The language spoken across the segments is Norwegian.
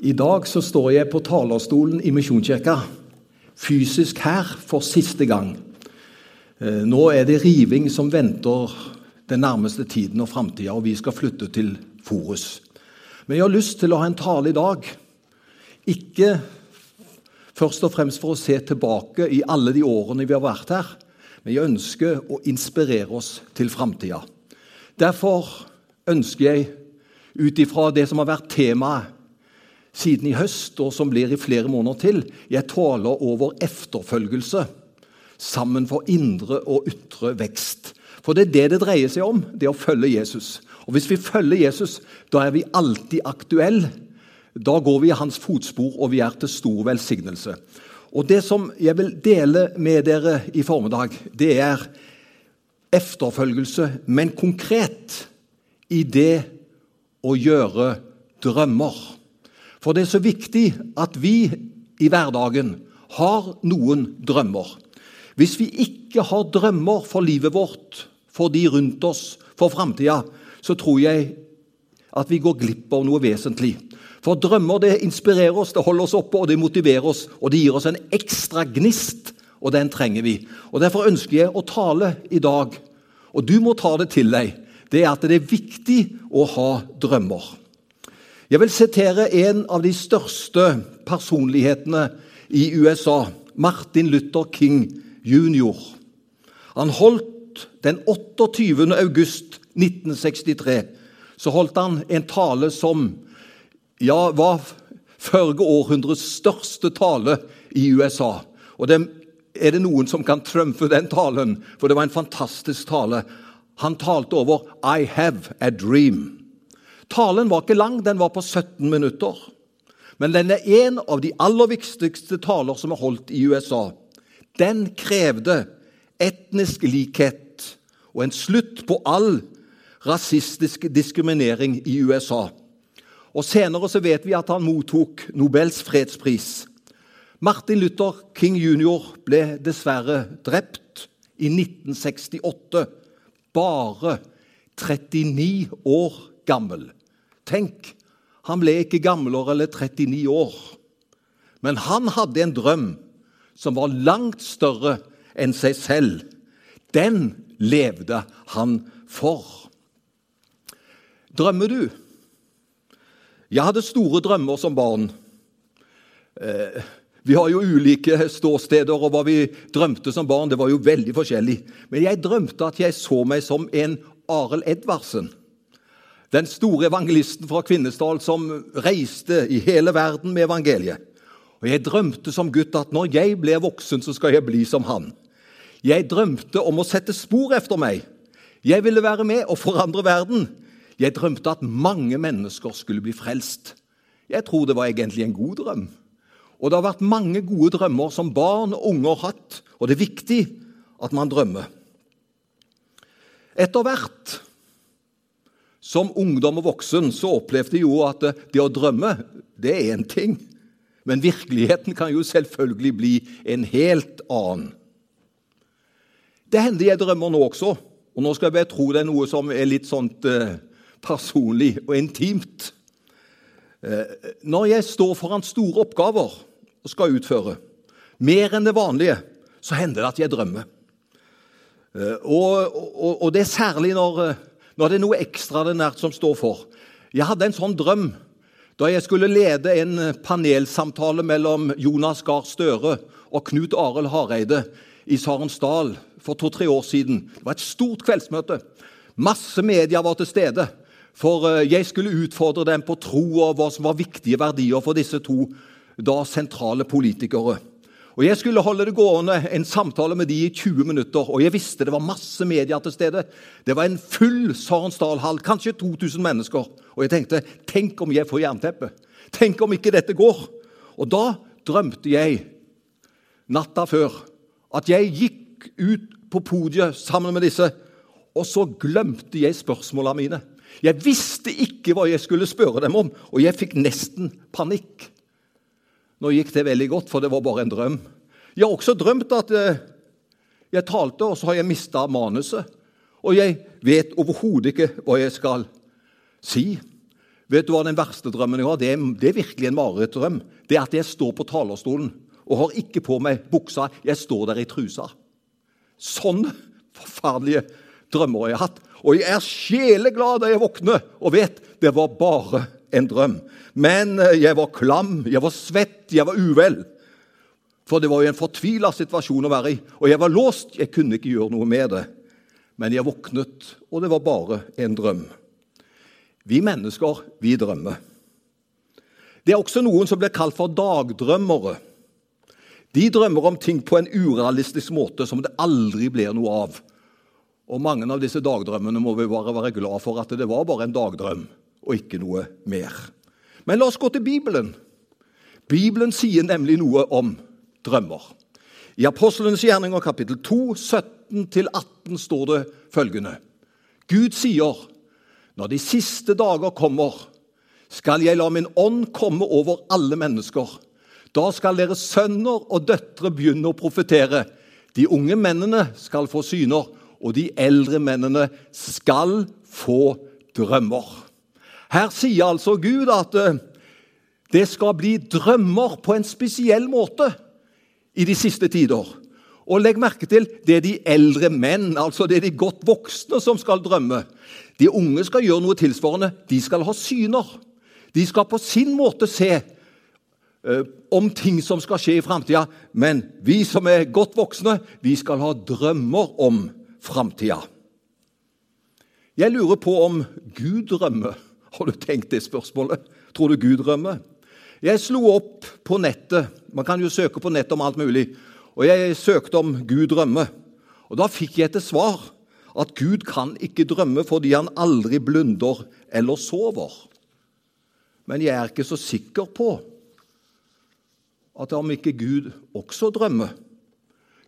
I dag så står jeg på talerstolen i Misjonskirka, fysisk her for siste gang. Eh, nå er det riving som venter den nærmeste tiden og framtida, og vi skal flytte til Forus. Men jeg har lyst til å ha en tale i dag. Ikke først og fremst for å se tilbake i alle de årene vi har vært her, men jeg ønsker å inspirere oss til framtida. Derfor ønsker jeg, ut ifra det som har vært temaet siden i høst, og som blir i flere måneder til. Jeg taler over efterfølgelse sammen for indre og ytre vekst. For det er det det dreier seg om, det å følge Jesus. Og Hvis vi følger Jesus, da er vi alltid aktuelle. Da går vi i hans fotspor, og vi er til stor velsignelse. Og Det som jeg vil dele med dere i formiddag, det er efterfølgelse, men konkret i det å gjøre drømmer. For det er så viktig at vi i hverdagen har noen drømmer. Hvis vi ikke har drømmer for livet vårt, for de rundt oss, for framtida, så tror jeg at vi går glipp av noe vesentlig. For drømmer det inspirerer oss, det holder oss oppe, og det motiverer oss. Og det gir oss en ekstra gnist, og den trenger vi. Og Derfor ønsker jeg å tale i dag, og du må ta det til deg, det er at det er viktig å ha drømmer. Jeg vil sitere en av de største personlighetene i USA, Martin Luther King jr. Han holdt den 28. august 1963 så holdt han en tale som ja, var førre århundres største tale i USA. Og det er det noen som kan trumfe den talen, for det var en fantastisk tale. Han talte over 'I have a dream'. Talen var ikke lang, den var på 17 minutter. Men den er en av de aller viktigste taler som er holdt i USA. Den krevde etnisk likhet og en slutt på all rasistisk diskriminering i USA. Og Senere så vet vi at han mottok Nobels fredspris. Martin Luther King jr. ble dessverre drept i 1968, bare 39 år gammel. Tenk, han ble ikke gamlere eller 39 år. Men han hadde en drøm som var langt større enn seg selv. Den levde han for. Drømmer du? Jeg hadde store drømmer som barn. Eh, vi har jo ulike ståsteder, og hva vi drømte som barn, det var jo veldig forskjellig. Men jeg drømte at jeg så meg som en Arild Edvardsen. Den store evangelisten fra Kvinesdal som reiste i hele verden med evangeliet. Og Jeg drømte som gutt at når jeg blir voksen, så skal jeg bli som han. Jeg drømte om å sette spor etter meg. Jeg ville være med og forandre verden. Jeg drømte at mange mennesker skulle bli frelst. Jeg tror det var egentlig en god drøm. Og det har vært mange gode drømmer som barn og unge har hatt, og det er viktig at man drømmer. Etter hvert som ungdom og voksen så opplevde jeg jo at det å drømme, det er én ting. Men virkeligheten kan jo selvfølgelig bli en helt annen. Det hender jeg drømmer nå også, og nå skal jeg bare tro det er noe som er litt sånt eh, personlig og intimt. Eh, når jeg står foran store oppgaver og skal utføre, mer enn det vanlige, så hender det at jeg drømmer. Eh, og, og, og det er særlig når eh, nå er det noe ekstraordinært som står for. Jeg hadde en sånn drøm da jeg skulle lede en panelsamtale mellom Jonas Gahr Støre og Knut Arild Hareide i Sarensdal for to-tre år siden. Det var et stort kveldsmøte. Masse media var til stede. For eh, jeg skulle utfordre dem på tro og hva som var viktige verdier for disse to da sentrale politikere. Og Jeg skulle holde det gående en samtale med de i 20 minutter, og jeg visste det var masse media til stede. Det var en full Sarensdal-hall, kanskje 2000 mennesker. Og jeg tenkte tenk om jeg får jernteppe? Tenk om ikke dette går? Og da drømte jeg natta før at jeg gikk ut på podiet sammen med disse, og så glemte jeg spørsmålene mine. Jeg visste ikke hva jeg skulle spørre dem om, og jeg fikk nesten panikk. Nå gikk det veldig godt, for det var bare en drøm. Jeg har også drømt at eh, jeg talte, og så har jeg mista manuset. Og jeg vet overhodet ikke hva jeg skal si. Vet du hva den verste drømmen jeg har? Det er, det er virkelig en marerittdrøm. Det er at jeg står på talerstolen og har ikke på meg buksa. Jeg står der i trusa. Sånne forferdelige drømmer jeg har hatt. Og jeg er sjeleglad da jeg våkner og vet det var bare en drøm. Men eh, jeg var klam, jeg var svett, jeg var uvel. For det var jo en fortvila situasjon å være i. Og jeg var låst, jeg kunne ikke gjøre noe med det. Men jeg våknet, og det var bare en drøm. Vi mennesker, vi drømmer. Det er også noen som blir kalt for dagdrømmere. De drømmer om ting på en urealistisk måte som det aldri blir noe av. Og Mange av disse dagdrømmene må vi bare være glad for at det var bare en dagdrøm og ikke noe mer. Men la oss gå til Bibelen. Bibelen sier nemlig noe om drømmer. I Apostlenes gjerninger kapittel 2, 17-18 står det følgende. Gud sier når de siste dager kommer, skal jeg la min ånd komme over alle mennesker. Da skal deres sønner og døtre begynne å profetere. De unge mennene skal få syner, og de eldre mennene skal få drømmer. Her sier altså Gud at eh, det skal bli drømmer på en spesiell måte i de siste tider. Og legg merke til det er de eldre menn, altså det er de godt voksne, som skal drømme. De unge skal gjøre noe tilsvarende. De skal ha syner. De skal på sin måte se uh, om ting som skal skje i framtida. Men vi som er godt voksne, vi skal ha drømmer om framtida. Jeg lurer på om Gud drømmer. Har du tenkt det spørsmålet? Tror du Gud drømmer? Jeg slo opp på nettet. Man kan jo søke på nettet om alt mulig. Og jeg søkte om Gud drømmer. Og da fikk jeg til svar at Gud kan ikke drømme fordi han aldri blunder eller sover. Men jeg er ikke så sikker på at om ikke Gud også drømmer.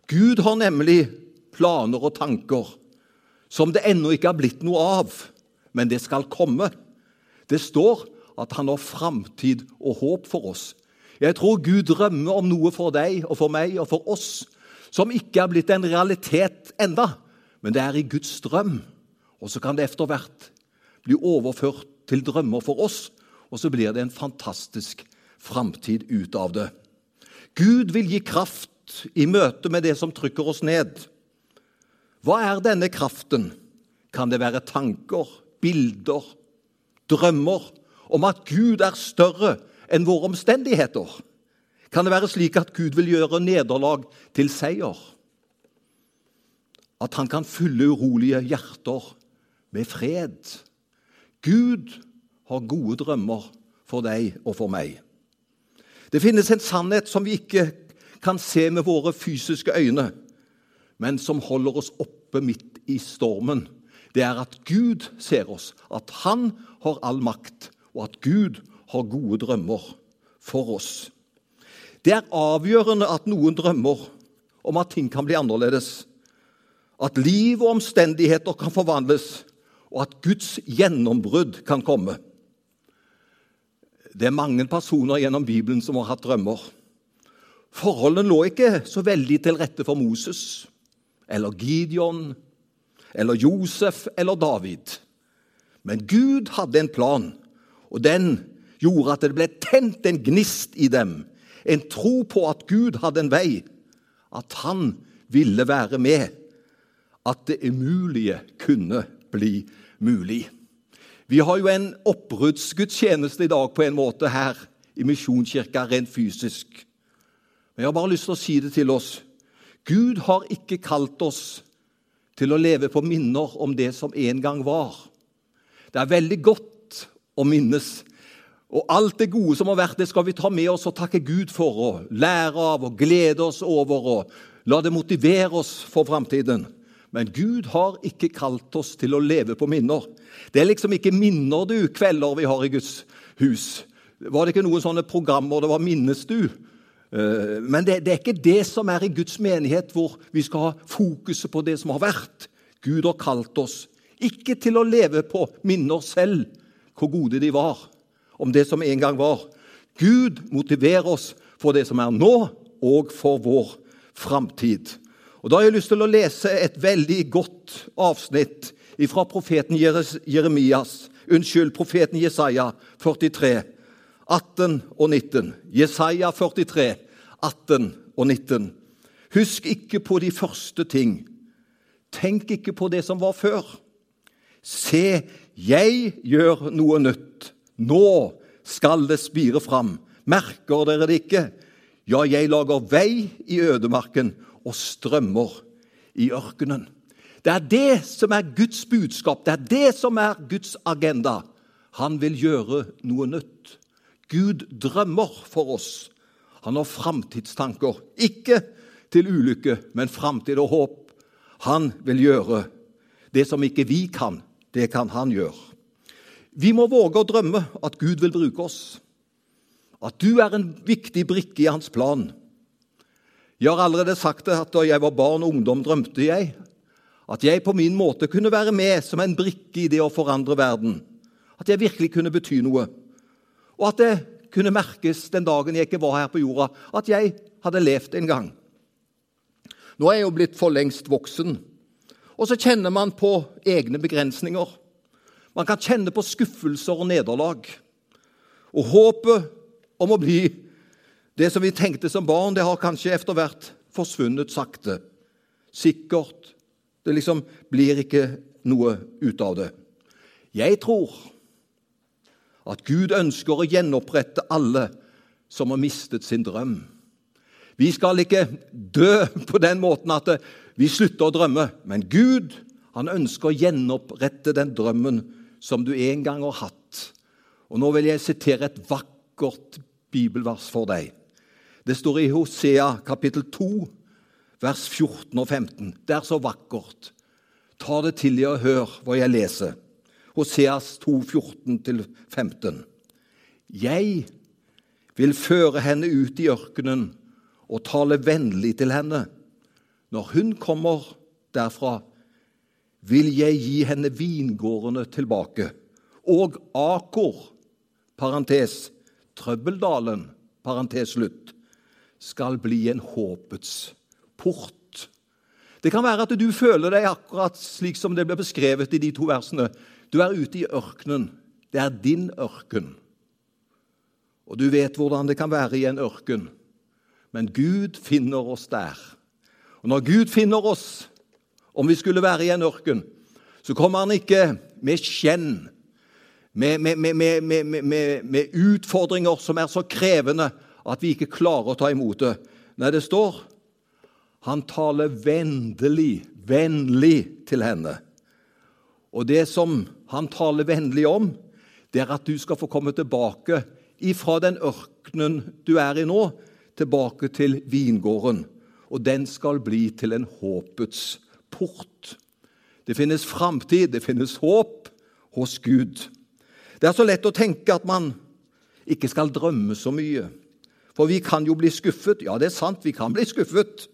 Gud har nemlig planer og tanker som det ennå ikke har blitt noe av, men det skal komme. Det står at han har framtid og håp for oss. Jeg tror Gud drømmer om noe for deg og for meg og for oss som ikke er blitt en realitet enda, men det er i Guds drøm. Og så kan det etter hvert bli overført til drømmer for oss, og så blir det en fantastisk framtid ut av det. Gud vil gi kraft i møte med det som trykker oss ned. Hva er denne kraften? Kan det være tanker, bilder, drømmer om at Gud er større enn våre omstendigheter? Kan det være slik at Gud vil gjøre nederlag til seier? at han kan fylle urolige hjerter med fred. Gud har gode drømmer for deg og for meg. Det finnes en sannhet som vi ikke kan se med våre fysiske øyne, men som holder oss oppe midt i stormen. Det er at Gud ser oss, at han har all makt, og at Gud har gode drømmer for oss. Det er avgjørende at noen drømmer om at ting kan bli annerledes at liv og omstendigheter kan forvandles, og at Guds gjennombrudd kan komme. Det er mange personer gjennom Bibelen som har hatt drømmer. Forholdene lå ikke så veldig til rette for Moses eller Gideon eller Josef eller David. Men Gud hadde en plan, og den gjorde at det ble tent en gnist i dem. En tro på at Gud hadde en vei, at han ville være med at det umulige kunne bli mulig. Vi har jo en oppbruddsgudstjeneste i dag på en måte her i Misjonskirka rent fysisk. Men jeg har bare lyst til å si det til oss. Gud har ikke kalt oss til å leve på minner om det som en gang var. Det er veldig godt å minnes. Og alt det gode som har vært, det skal vi ta med oss og takke Gud for og lære av og glede oss over og la det motivere oss for framtiden. Men Gud har ikke kalt oss til å leve på minner. Det er liksom ikke minner, du, kvelder vi har i Guds hus. Var det ikke noen sånne programmer det var minnes du? Eh, men det, det, er ikke det som er i Guds menighet, hvor vi skal ha fokuset på det som har vært. Gud har kalt oss ikke til å leve på minner selv, hvor gode de var, om det som en gang var. Gud motiverer oss for det som er nå, og for vår framtid. Og Da har jeg lyst til å lese et veldig godt avsnitt fra profeten Jeremias, unnskyld, profeten Jesaja 43, 18 og 19. Jesaja 43, 18 og 19. Husk ikke på de første ting. Tenk ikke på det som var før. Se, jeg gjør noe nytt. Nå skal det spire fram. Merker dere det ikke? Ja, jeg lager vei i ødemarken og strømmer i ørkenen. Det er det som er Guds budskap, det er det som er Guds agenda. Han vil gjøre noe nytt. Gud drømmer for oss. Han har framtidstanker. Ikke til ulykke, men framtid og håp. Han vil gjøre det som ikke vi kan, det kan han gjøre. Vi må våge å drømme at Gud vil bruke oss. At du er en viktig brikke i hans plan. Jeg har allerede sagt det at da jeg var barn og ungdom, drømte jeg at jeg på min måte kunne være med som en brikke i det å forandre verden. At jeg virkelig kunne bety noe. Og at det kunne merkes den dagen jeg ikke var her på jorda, at jeg hadde levd en gang. Nå er jeg jo blitt for lengst voksen, og så kjenner man på egne begrensninger. Man kan kjenne på skuffelser og nederlag. Og håpet om å bli det som vi tenkte som barn, det har kanskje etter hvert forsvunnet sakte. Sikkert. Det liksom blir ikke noe ut av det. Jeg tror at Gud ønsker å gjenopprette alle som har mistet sin drøm. Vi skal ikke dø på den måten at vi slutter å drømme, men Gud han ønsker å gjenopprette den drømmen som du en gang har hatt. Og Nå vil jeg sitere et vakkert bibelvers for deg. Det står i Hosea kapittel 2, vers 14 og 15. Det er så vakkert. Ta det til deg og hør hva jeg leser. Hoseas 2, 14-15. Jeg vil føre henne ut i ørkenen og tale vennlig til henne. Når hun kommer derfra, vil jeg gi henne vingårdene tilbake og Akor, parentes, Trøbbeldalen, parentes slutt, skal bli en håpets port. Det kan være at du føler deg akkurat slik som det ble beskrevet i de to versene. Du er ute i ørkenen. Det er din ørken. Og du vet hvordan det kan være i en ørken. Men Gud finner oss der. Og når Gud finner oss, om vi skulle være i en ørken, så kommer han ikke med skjenn med, med, med, med, utfordringer som er så krevende at vi ikke klarer å ta imot det. Nei, det står han taler vennlig, vennlig til henne. Og det som han taler vennlig om, det er at du skal få komme tilbake ifra den ørkenen du er i nå, tilbake til vingården. Og den skal bli til en håpets port. Det finnes framtid, det finnes håp hos Gud. Det er så lett å tenke at man ikke skal drømme så mye. For vi kan jo bli skuffet. Ja, det er sant, vi kan bli skuffet.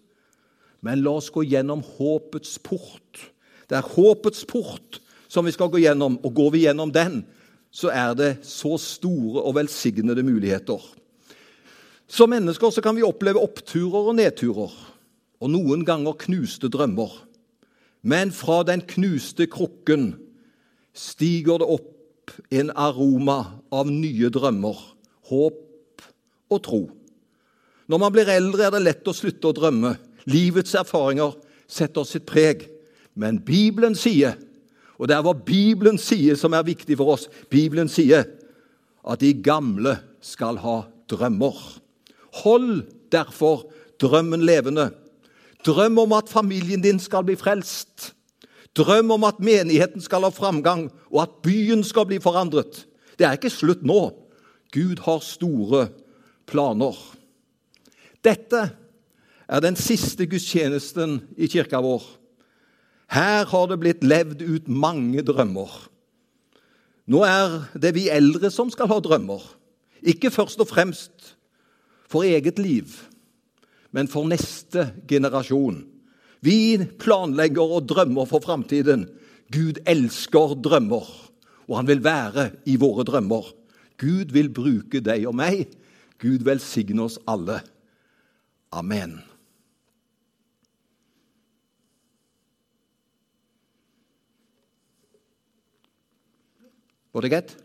Men la oss gå gjennom håpets port. Det er håpets port som vi skal gå gjennom, og går vi gjennom den, så er det så store og velsignede muligheter. Som mennesker så kan vi oppleve oppturer og nedturer, og noen ganger knuste drømmer. Men fra den knuste krukken stiger det opp en aroma av nye drømmer, håp og tro. Når man blir eldre, er det lett å slutte å drømme. Livets erfaringer setter sitt preg. Men Bibelen sier, og det er hva Bibelen sier som er viktig for oss Bibelen sier at de gamle skal ha drømmer. Hold derfor drømmen levende. Drøm om at familien din skal bli frelst. Drøm om at menigheten skal ha framgang, og at byen skal bli forandret. Det er ikke slutt nå. Gud har store planer. Dette er den siste gudstjenesten i kirka vår. Her har det blitt levd ut mange drømmer. Nå er det vi eldre som skal ha drømmer. Ikke først og fremst for eget liv, men for neste generasjon. Vi planlegger og drømmer for framtiden. Gud elsker drømmer, og han vil være i våre drømmer. Gud vil bruke deg og meg. Gud velsigne oss alle. Amen. Var det greit?